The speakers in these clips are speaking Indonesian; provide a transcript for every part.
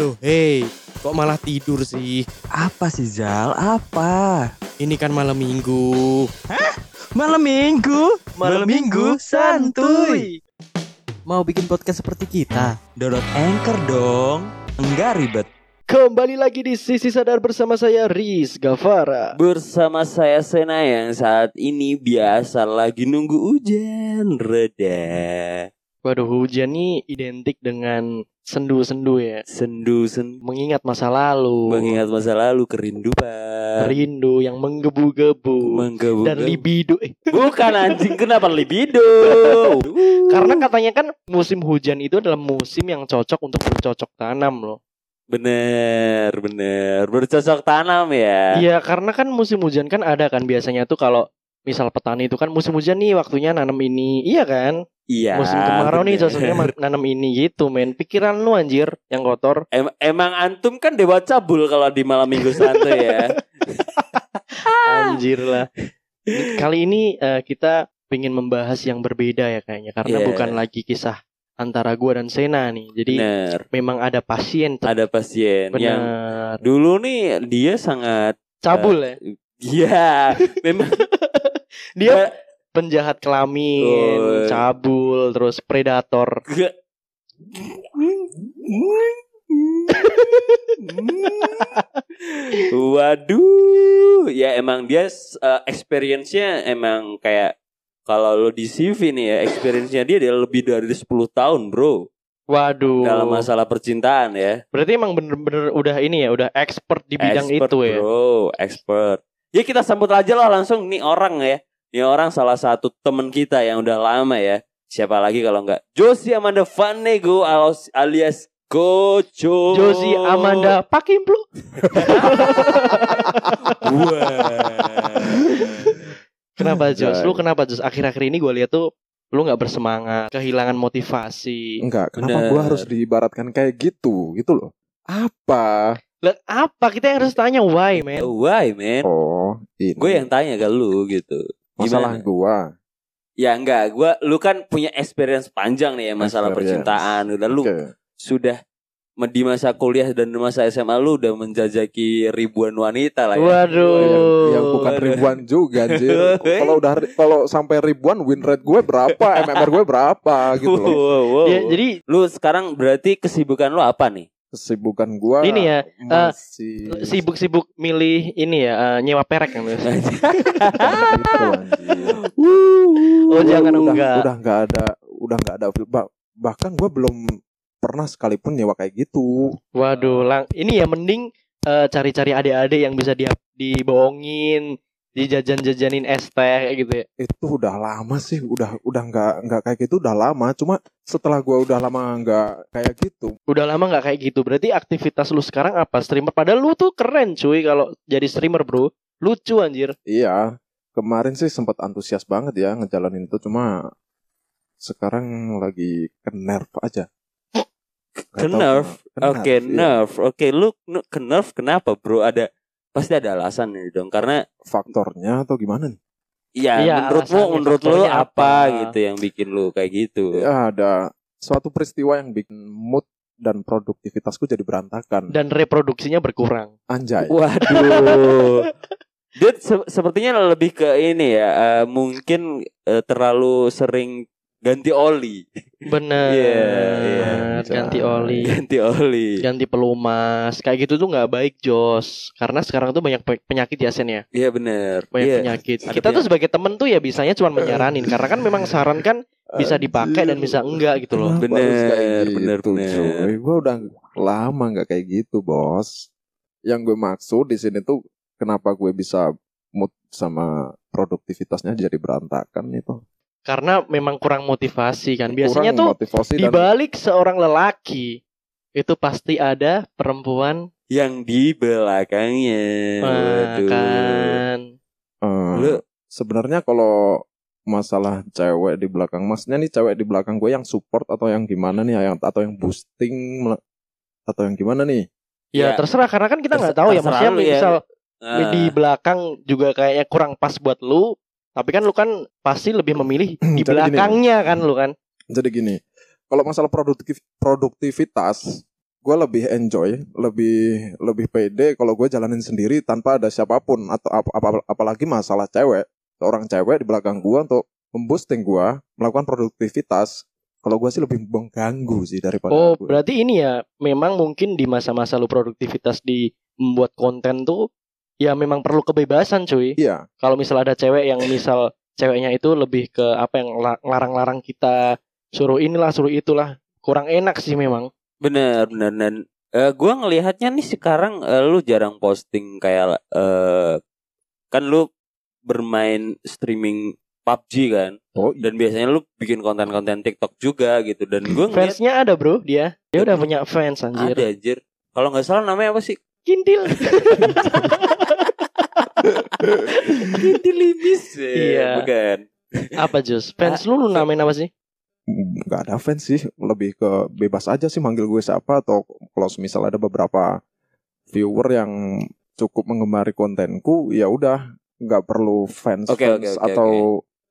Loh, hei, kok malah tidur sih? Apa sih Zal? Apa? Ini kan malam minggu. Malam minggu? Malam minggu santuy. Mau bikin podcast seperti kita? Download Anchor dong. Enggak ribet. Kembali lagi di Sisi Sadar bersama saya Riz Gavara. Bersama saya Sena yang saat ini biasa lagi nunggu hujan reda. Waduh hujan nih identik dengan sendu-sendu ya. Sendu sendu Mengingat masa lalu. mengingat masa lalu kerinduan. Rindu yang menggebu-gebu. Menggebu Dan libido. Eh, Bukan anjing kenapa libido? Karena katanya kan musim hujan itu adalah musim yang cocok untuk bercocok tanam loh. bener bener bercocok tanam ya. Iya karena kan musim hujan kan ada kan biasanya tuh kalau misal petani itu kan musim hujan nih waktunya nanam ini. Iya kan? Iya. musim kemarau nih bener. cocoknya ma- nanam ini gitu men. Pikiran lu anjir yang kotor. Em- emang antum kan dewa cabul kalau di malam minggu santai ya. Anjir lah. Kali ini eh, kita pengen membahas yang berbeda ya kayaknya karena Iya. bukan lagi kisah antara gua dan Sena nih. Jadi Bener. memang ada pasien Ada pasien yang benar dulu nih dia sangat cabul ya. Iya, memang Dia penjahat kelamin, Oh. cabul, terus predator. Waduh, ya emang dia uh, experience-nya emang kayak kalau lo di CV nih ya, experience-nya dia dia lebih dari 10 tahun, Bro. Waduh. Dalam masalah percintaan ya. Berarti emang bener-bener udah ini ya, udah expert di bidang Expert, itu ya. Bro, expert. Ya kita sambut aja lah langsung nih orang ya. Nih orang salah satu temen kita yang udah lama ya. Siapa lagi kalau enggak Josie Amanda Vanego alias- alias Gojo. Josie Amanda Pakimplu. Kenapa Jos? Anjay. Lu kenapa Jos? Akhir-akhir ini gue lihat tuh lu nggak bersemangat, kehilangan motivasi. Enggak, kenapa Bener. gua harus diibaratkan kayak gitu gitu loh? Apa? Lah apa? Kita yang harus tanya why, man. Why man? Oh, ini Gue yang tanya ke lu gitu. Masalah Gimana? gua. Ya enggak, gua lu kan punya experience panjang nih ya masalah Experience. percintaan. Udah lu Oke. sudah di masa kuliah dan di masa SMA lu udah menjajaki ribuan wanita lah ya. Waduh. Yang, yang bukan ribuan juga anjir. Kalau udah kalau sampai ribuan win rate gue berapa, MMR gue berapa gitu loh. Wow, wow. Ya, jadi lu sekarang berarti kesibukan lu apa nih? Kesibukan gua Ini ya, masih sibuk-sibuk milih ini ya, eh, nyewa perek kan Mas? gitu. Oh, Gua jangan udah, enggak. Udah nggak ada, udah nggak ada. Bah- bahkan gua belum pernah sekalipun nyewa kayak gitu. Waduh, lang ini ya mending eh, cari-cari adik-adik yang bisa dia dibohongin, dijajan-jajanin es teh kayak gitu ya. itu udah lama sih udah udah nggak nggak kayak gitu udah lama cuma setelah gua udah lama nggak kayak gitu Udah lama nggak kayak gitu. Berarti aktivitas lu sekarang apa? Streamer. Padahal lu tuh keren cuy kalau jadi streamer, Bro. Lucu anjir. iya kemarin sih sempat antusias banget ya ngejalanin itu cuma sekarang lagi ke nerf aja Ke nerf. Oke, nerf, iya. nerf. Oke, lu ke nerf kenapa, Bro? Ada pasti ada alasan nih dong. Karena faktornya atau gimana nih ya Iya, menurut lu menurut lu apa, apa? gitu yang bikin lu kayak gitu? ya ada suatu peristiwa yang bikin mood dan produktivitasku jadi berantakan Dan reproduksinya berkurang. anjay Waduh. Dia se- sepertinya lebih ke ini ya, eh, mungkin eh, terlalu sering ganti oli. Bener. Iya, iya. Ganti oli. Ganti oli. ganti pelumas kayak gitu tuh nggak baik Jos karena sekarang tuh banyak pe- penyakit ya Sen ya Iya benar. banyak Iya. penyakit Ada kita tuh penyakit. sebagai temen tuh ya bisanya cuma menyaranin karena kan memang saran kan bisa dipakai dan bisa enggak gitu loh Bener, gitu, bener, bener. Gua udah lama nggak kayak gitu, bos. Yang gue maksud di sini tuh kenapa gue bisa mood sama produktivitasnya jadi berantakan itu. Karena memang kurang motivasi kan biasanya Kurang tuh motivasi di dan balik seorang lelaki itu pasti ada perempuan yang di belakangnya. Waduh. kan Lu sebenarnya kalau masalah cewek di belakang masnya nih cewek di belakang gue yang support atau yang gimana nih yang atau yang boosting atau yang gimana nih ya, Ya, terserah karena kan kita nggak tahu ya maksudnya ya. misal ah, di belakang juga kayaknya kurang pas buat lu tapi kan lu kan pasti lebih memilih di Jadi gini. belakangnya kan lu kan jadi gini kalau masalah produktif produktivitas gue lebih enjoy, lebih lebih pede kalau gue jalanin sendiri tanpa ada siapa pun atau ap- ap- apalagi masalah cewek, seorang cewek di belakang gue untuk memboosting gue melakukan produktivitas. Kalau gue sih lebih mengganggu sih daripada Oh, gue. berarti ini ya memang mungkin di masa-masa lu produktivitas di membuat konten tuh ya memang perlu kebebasan cuy. Iya, Kalau misal ada cewek yang misal ceweknya itu lebih ke apa yang la- larang-larang kita suruh inilah suruh itulah kurang enak sih memang. Bener bener dan eh, gue ngelihatnya nih sekarang eh, lu jarang posting kayak eh, kan lu bermain streaming PUBG kan oh iya. dan biasanya lu bikin konten-konten TikTok juga gitu dan gue ngeliat Fansnya ada bro dia. Dia udah punya fans anjir. ada anjir kalau nggak salah namanya apa sih Kintil. Kintilibis Iya. bukan apa Jus? Fans lu lu namain apa sih? nggak ada fans sih, lebih ke bebas aja sih manggil gue siapa atau kalau misal ada beberapa viewer yang cukup mengemari kontenku, ya udah nggak perlu fans, Oke, fans oke, oke, atau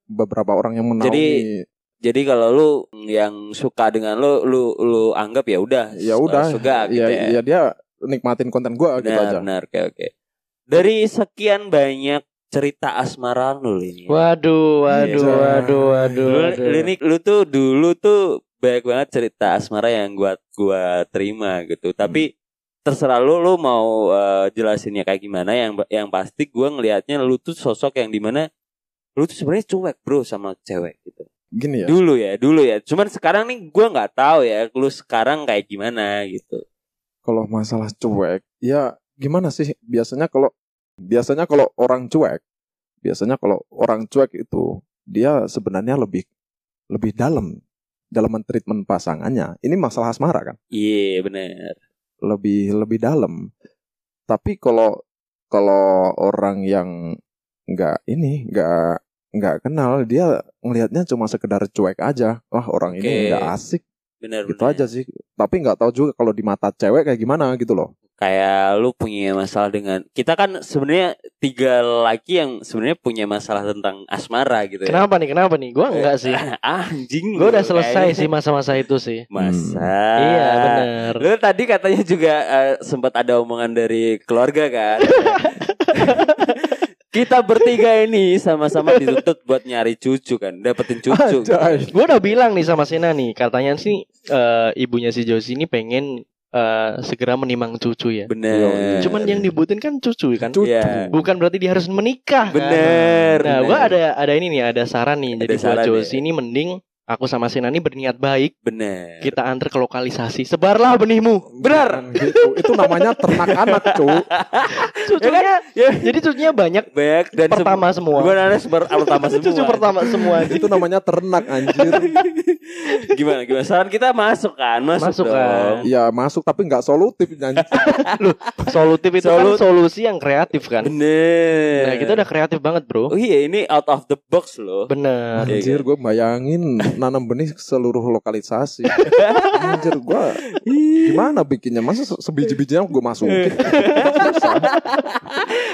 beberapa orang yang menaungi. Jadi- jadi kalau lu yang suka dengan lu lu lu anggap ya udah ya udah, suka gitu ya, ya, ya dia nikmatin konten gue gitu benar aja. benar oke oke dari sekian banyak cerita asmara lu ini Waduh, waduh, Iya. waduh, waduh, lu, waduh. lu, nih- lu tuh dulu tuh banyak banget cerita asmara yang gua gua terima gitu. Tapi terserah lu lu mau eh, jelasinnya kayak gimana. Yang yang pasti gua ngelihatnya lu tuh sosok yang di mana lu tuh sebenarnya cuek bro sama cewek gitu. Gini ya, dulu ya dulu ya. Cuman sekarang nih gua nggak tahu ya lu sekarang kayak gimana gitu. Kalau masalah cuek, ya gimana sih? Biasanya kalau biasanya kalau orang cuek, biasanya kalau orang cuek itu dia sebenarnya lebih lebih dalam dalam treatment pasangannya. Ini masalah asmara kan? iya bener lebih lebih dalam. Tapi kalau kalau orang yang nggak ini nggak nggak kenal dia ngelihatnya cuma sekedar cuek aja. Wah orang ini nggak asik bener gitu bener aja sih. Tapi nggak tahu juga kalau di mata cewek kayak gimana gitu loh. Kayak lu punya masalah dengan kita kan sebenarnya tiga laki yang sebenarnya punya masalah tentang asmara gitu ya. Kenapa nih? Kenapa nih? Gua enggak sih. Anjing Gue lu udah selesai kayaknya. sih masa-masa itu sih. Masa. Iya, benar. Lu tadi katanya juga eh, sempat ada omongan dari keluarga kan. Kita bertiga ini sama-sama dituntut buat nyari cucu kan, dapetin cucu. gitu. Anjay. Gue udah bilang nih sama Sena nih, katanya sih eh, ibunya si Josi ini pengen eh, segera menimang cucu ya. Bener. Cuman yang dibutuhin kan cucu kan. Cucu. Iya. Bukan berarti dia harus menikah. kan? Bener. Nah, bener. gue ada ada ini nih, ada saran nih. Ada Jadi buat Josi ya. ini mending aku sama Sena ini berniat baik. bener. Kita antar ke lokalisasi. Sebarlah benihmu. Bukan gitu. Itu namanya ternak anak, Cuk. Cucunya, Ya. jadi cucunya banyak. Baik dan Pertama semua. Gue harus pertama semua. Cucu pertama semua. itu namanya ternak anjir. gimana gimana saran kita masuk kan masuk, Masuk dong. kan. Iya, masuk tapi nggak solutif anjir. Solutif itu Solut- kan solusi yang kreatif kan. bener Nah, kita udah kreatif banget, Bro. oh iya ini out of the box loh Bener. Iya, Anjir, gue bayangin nanam benih seluruh lokalisasi. Anjir, gue gimana bikinnya? Masa se- sebiji-bijinya gue masukin? Susah.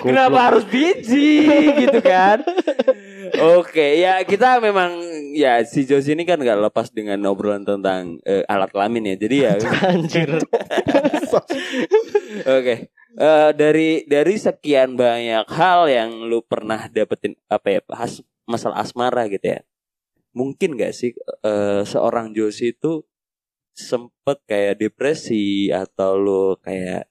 kenapa harus biji gitu kan Oke, ya kita memang ya si Jos ini kan nggak lepas dengan obrolan tentang eh, alat kelamin ya. Jadi ya, Anjir. oke. Eh, dari dari sekian banyak hal yang lu pernah dapetin apa ya, has, masalah asmara gitu ya. Mungkin gak sih eh, seorang Jos itu sempet kayak depresi atau lu kayak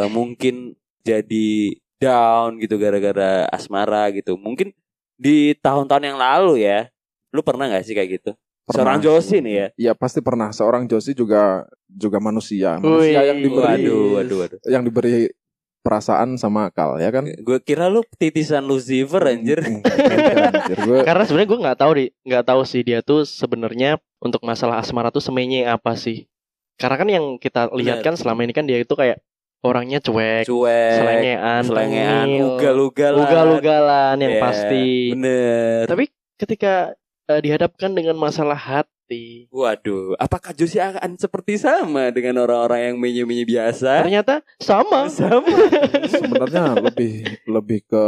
eh, mungkin jadi down gitu gara-gara asmara gitu. Mungkin di tahun-tahun yang lalu ya, lu pernah gak sih kayak gitu? Seorang Pernah. Josi nih ya. Iya pasti pernah. Seorang Josi juga juga manusia. Manusia Wih, yang diberi Waduh, waduh, waduh. yang diberi perasaan sama akal ya kan? Gue kira lu titisan Lucifer anjir. Anjir. Gue Karena sebenarnya gue nggak tahu di nggak tahu sih dia tuh sebenarnya untuk masalah asmara tuh semenye apa sih? Karena kan yang kita lihat kan selama ini kan dia itu kayak orangnya cuek, Cuek, selengean, selengean, ugal-ugalan. ugal-ugalan yang Ya, pasti. Bener. Tapi ketika eh, dihadapkan dengan masalah hati, Waduh, apakah Josi akan seperti sama dengan orang-orang yang menye-menye biasa? ternyata sama. Sama. sebenarnya lebih lebih ke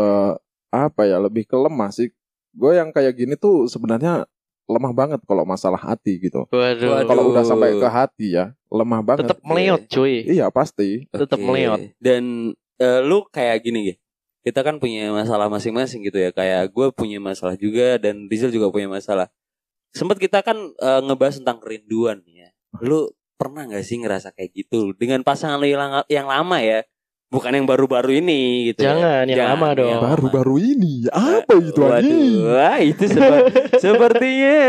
apa ya? Lebih ke lemah sih. Gue yang kayak gini tuh sebenarnya lemah banget kalau masalah hati gitu. Waduh. Kalau udah sampai ke hati ya, lemah banget. Tetap meleot cuy. Iya pasti. Tetap Oke. meleot. Dan eh, lu kayak gini gitu. Kita kan punya masalah masing-masing gitu ya. Kayak gue punya masalah juga dan Rizal juga punya masalah. Sempat kita kan eh, ngebahas tentang kerinduan ya. Lu pernah nggak sih ngerasa kayak gitu dengan pasangan lu yang, yang lama ya? Bukan yang baru-baru ini gitu. ya. Jangan, yang lama dong. Baru-baru ini apa itu Waduh, anjing? wah, itu seba- sepertinya.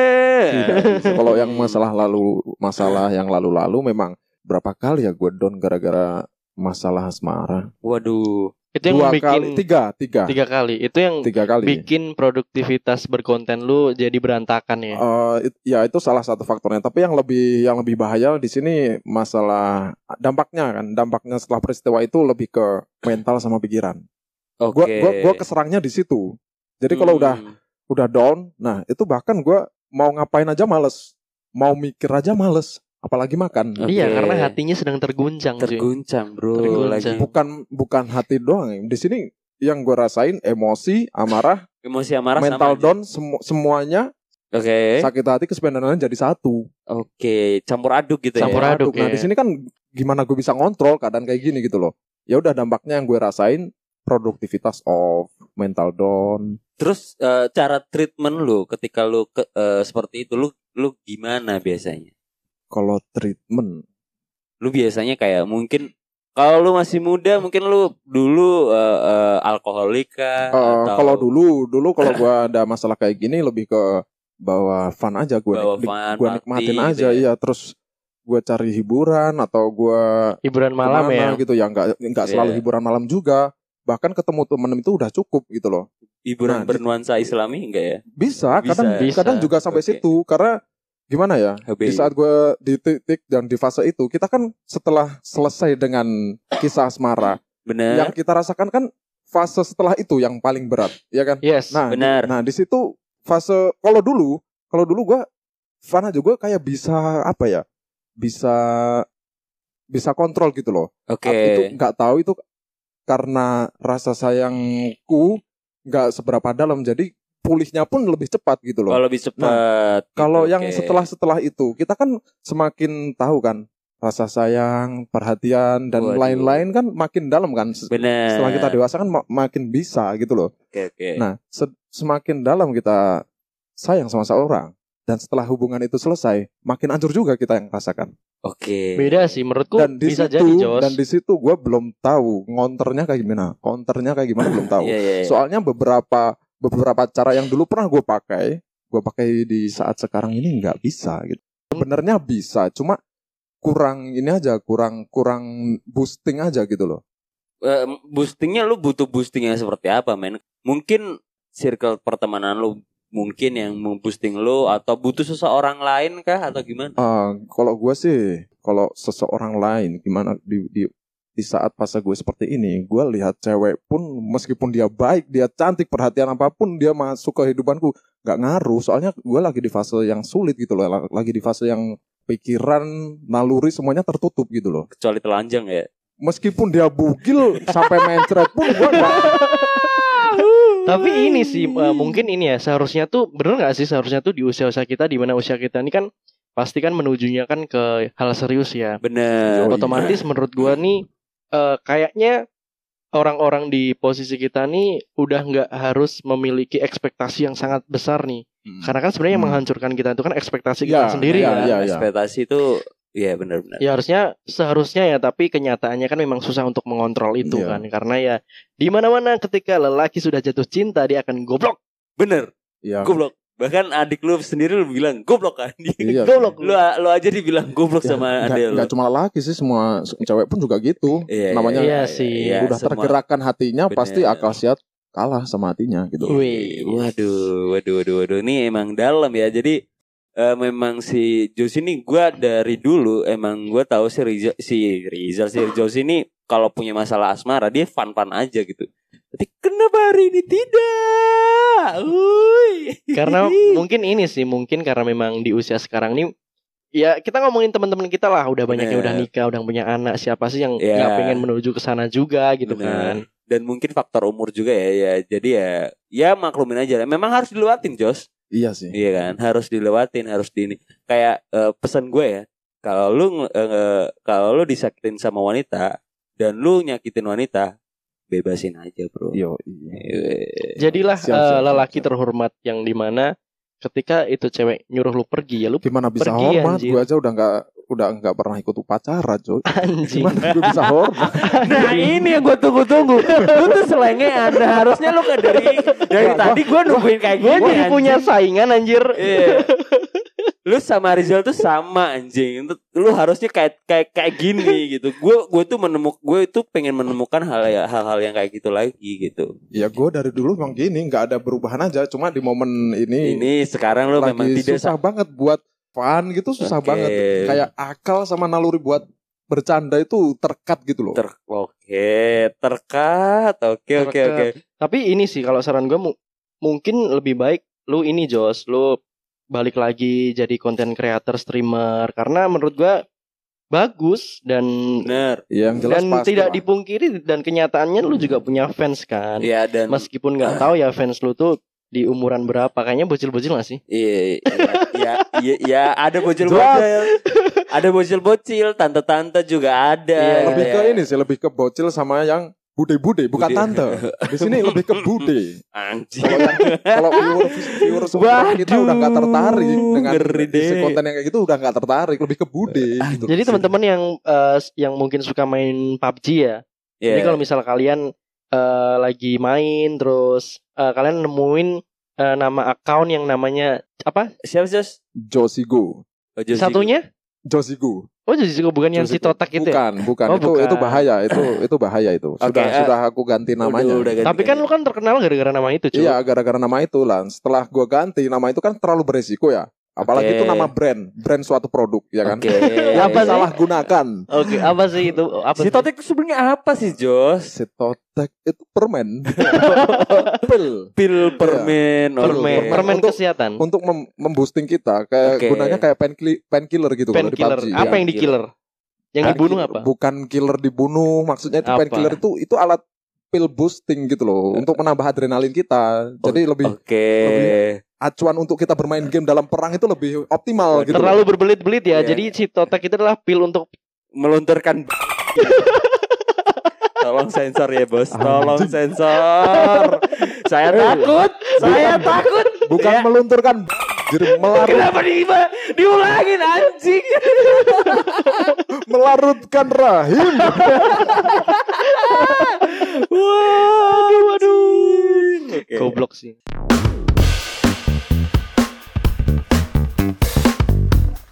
Kalau yang masalah lalu, masalah yang lalu-lalu memang berapa kali ya gue down gara-gara masalah asmara. Waduh. Itu yang Dua bikin kali, tiga, tiga, tiga kali. Itu yang tiga kali. bikin produktivitas berkonten lu jadi berantakan ya. Eh, it- ya itu salah satu faktornya. Tapi yang lebih yang lebih bahaya di sini masalah dampaknya kan. Dampaknya setelah peristiwa itu lebih ke mental sama pikiran. Oke. Gua gua gua keserangnya di situ. Jadi kalau udah Hmm. udah down, nah itu bahkan gua mau ngapain aja males, mau mikir aja males, apalagi makan. Oke. Iya, karena hatinya sedang terguncang cuy. terguncang, Bro. Terguncang. Lagi Bukan bukan hati doang. ya. Di sini yang gua rasain emosi, amarah, emosi amarah mental sama aja. down, semu- semuanya Oke. sakit hati kesebenarnya jadi satu. Oke, campur aduk gitu Campur ya. aduk. Nah ya. di sini kan gimana gue bisa ngontrol keadaan kayak gini gitu loh. Ya udah dampaknya yang gue rasain produktivitas off, mental down. Terus eh, cara treatment lu ketika lu ke, eh, seperti itu lu lu gimana biasanya? Kalau treatment, Lu biasanya kayak mungkin kalau lu masih muda mungkin lu dulu eh, eh, alkoholik kah? eh, atau kalau dulu dulu kalau gue ada masalah kayak gini lebih ke bawa fun aja gue bawa nik- fun, gue party nikmatin gitu aja ya? iya terus gue cari hiburan atau gue Hiburan malam ya. gitu ya nggak nggak selalu Iya. hiburan malam juga bahkan ketemu temen itu udah cukup gitu loh Hiburan Nah, di- bernuansa Islami enggak ya? bisa Bisa. kadang Bisa. kadang juga sampai Oke. situ karena gimana ya HBI. di saat gue di titik dan di fase itu kita kan setelah selesai dengan kisah asmara Bener. yang kita rasakan kan fase setelah itu yang paling berat ya kan Yes. nah benar. nah di situ fase kalau dulu kalau dulu gue fun aja gue kayak bisa apa ya bisa bisa kontrol gitu loh Oke. itu nggak tahu itu karena rasa sayangku nggak seberapa dalam jadi pulihnya pun lebih cepat gitu loh Kalau lebih cepat. gitu, kalau yang oke. setelah setelah itu kita kan semakin tahu kan rasa sayang, perhatian dan lain-lain kan makin dalam kan. Benar. Setelah kita dewasa kan ma- makin bisa gitu loh. Oke, oke. Nah, se- semakin dalam kita sayang sama seorang dan setelah hubungan itu selesai, makin hancur juga kita yang rasakan. Oke. Beda sih menurutku Dan di bisa situ jadi Jos. dan di situ gue belum tahu ngonternya kayak gimana, counternya kayak gimana belum tahu. Iya, iya, iya. Soalnya beberapa beberapa cara yang dulu pernah gue pakai, gue pakai di saat sekarang ini nggak bisa gitu. Sebenarnya bisa, cuma kurang ini aja, kurang kurang boosting aja gitu loh. Eh, boostingnya lu butuh boosting yang seperti apa men mungkin circle pertemanan lu mungkin yang memboosting lu atau butuh seseorang lain kah atau gimana Eh, kalau gue sih, kalau seseorang lain gimana di di di saat fase gue seperti ini, gue lihat cewek pun meskipun dia baik, dia cantik, perhatian apa pun dia masuk ke hidupanku nggak ngaruh. Soalnya gue lagi di fase yang sulit gitu loh, lagi di fase yang pikiran, naluri semuanya tertutup gitu loh. kecuali telanjang ya Meskipun dia bugil sampai mencret pun gue nggak Tapi ini sih eh, mungkin ini ya seharusnya tuh bener nggak sih seharusnya tuh di usia-usia kita di mana usia kita ini kan pasti kan menujunya kan ke hal serius ya. bener Oh, iya. Otomatis menurut gua nih eh, kayaknya orang-orang di posisi kita nih udah nggak harus memiliki ekspektasi yang sangat besar nih. Karena kan sebenarnya yang Hmm. menghancurkan kita itu kan ekspektasi Ya, kita sendiri ya, kan. ya. ekspektasi itu ya benar-benar Ya harusnya seharusnya ya tapi kenyataannya kan memang susah untuk mengontrol itu Iya. kan karena ya di mana-mana ketika lelaki sudah jatuh cinta dia akan goblok. bener ya, goblok bahkan adik lu sendiri lu bilang goblok kan iya, goblok. lu lu aja dibilang goblok Ya, sama adik lu nggak cuma laki sih semua cewek pun juga gitu. Iya, namanya Iya sih. udah semua- tergerakkan hatinya Bener. pasti akal sehat kalah sama hatinya gitu. Wih. Waduh, waduh, waduh, waduh. Ini emang dalam ya. Jadi eh, memang si Jos ini gua dari dulu emang gua tahu si Rizal si Rizal si Jos ini kalau punya masalah asmara dia fun-fun aja gitu. Tapi kenapa hari ini tidak? Uy. Karena mungkin ini sih mungkin karena memang di usia sekarang ini ya kita ngomongin teman-teman kita lah udah banyak yang udah nikah udah punya anak siapa sih yang Iya. nggak pengen menuju ke sana juga gitu Bener. kan dan mungkin faktor umur juga ya ya. Jadi ya ya maklumin aja. lah. Memang harus dilewatin, Jos. Iya sih. Iya kan, harus dilewatin, harus di ini. Kayak eh, pesan gue ya, kalau lu eh, kalau lu disakitin sama wanita dan lu nyakitin wanita, bebasin aja, Bro. Yo, iya. Eh, Jadilah Siap, siap, siap, lelaki siap. terhormat yang di mana ketika itu cewek nyuruh lu pergi ya lu Gimana bisa Pergi, hormat? anjir. Gue aja udah nggak udah nggak pernah ikut upacara, coy. anjing. Gimana gue bisa hormat? Nah ini yang gue tunggu-tunggu Lu tuh selengean Nah, Harusnya lu dari Dari Gua- tadi gue nungguin kayak Gue gini jadi anjing. punya saingan anjir. Iya. Lu sama Rizal tuh sama anjing Lu- harusnya kayak kayak kayak gini gitu Gue gue tuh menemuk Gue itu pengen menemukan hal ya hal-hal yang kayak gitu lagi gitu Ya gue dari dulu memang gini, nggak ada perubahan aja. Cuma di momen ini, Ini sekarang lu lagi memang tidak susah banget buat fun gitu, susah Oke. banget. Kayak akal sama naluri buat bercanda itu terkat gitu loh. ter Oke Terkat Oke oke Terkat. oke Tapi ini sih kalau saran gue mu- mungkin lebih baik lu ini Jos, lu balik lagi jadi konten creator streamer karena menurut gua bagus dan Bener yang jelas dan pasti tidak lah. dipungkiri dan kenyataannya lu juga punya fans kan. Iya dan Meskipun nggak tahu ya fans lu tuh di umuran berapa kayaknya bocil-bocil gak sih? Iya, iya, iya, iya, ada bocil-bocil, ada bocil-bocil, tante-tante juga ada. Iya, lebih ya. ke ini sih, lebih ke bocil sama yang bude-bude, bukan Bude. tante. Di sini lebih ke bude. Anjing. Kalau viewer viewer seumuran kita udah nggak tertarik dengan ngeri isi konten yang kayak gitu udah nggak tertarik, lebih ke bude. gitu. Jadi teman-teman yang eh, yang mungkin suka main PUBG ya. Iya. Jadi kalau misal kalian eh, lagi main terus eh, kalian nemuin eh, nama account yang namanya apa? siapa sih? Josigo, Oh, Josie. Satunya? Josigo. Oh juga bukan yang si totak itu ya? Bukan, bukan. Oh, itu bukan. itu bahaya, itu itu bahaya itu. Sudah eh, sudah aku ganti Udah, namanya. udah ganti Tapi kan lu kan terkenal gara-gara nama itu cuy. Iya, gara-gara nama itu lah. Setelah gua ganti nama itu kan terlalu beresiko ya. Apalagi Oke. itu nama brand, brand suatu produk, ya kan? Oke. Apa sih? Salah gunakan. Oke, apa sih itu? Apa Si sih? Totek itu sebenarnya apa sih, Jos? Setotek itu permen. Pil. Pil permen. Iya. permen, oke. permen Untuk- kesehatan. Untuk mem- memboosting kita kayak Oke. gunanya kayak painkiller painkiller gitu kalau di. PUBG. Apa Ya. yang di killer? Yang dibunuh apa? Bukan killer dibunuh, maksudnya itu Apa? painkiller itu itu alat pil boosting gitu loh untuk menambah adrenalin kita. Jadi lebih Oke. Acuan untuk kita bermain game dalam perang itu lebih optimal gitu. Terlalu berbelit-belit ya. Iya. Jadi si totak itu adalah pil untuk Melunturkan Tolong sensor ya bos Tolong Anjing. sensor Saya takut Saya takut Bukan Ya. melunturkan jadi melarut, Kenapa di, diulangin anjing melarutkan rahim. Waduh waduh Oke. goblok sih.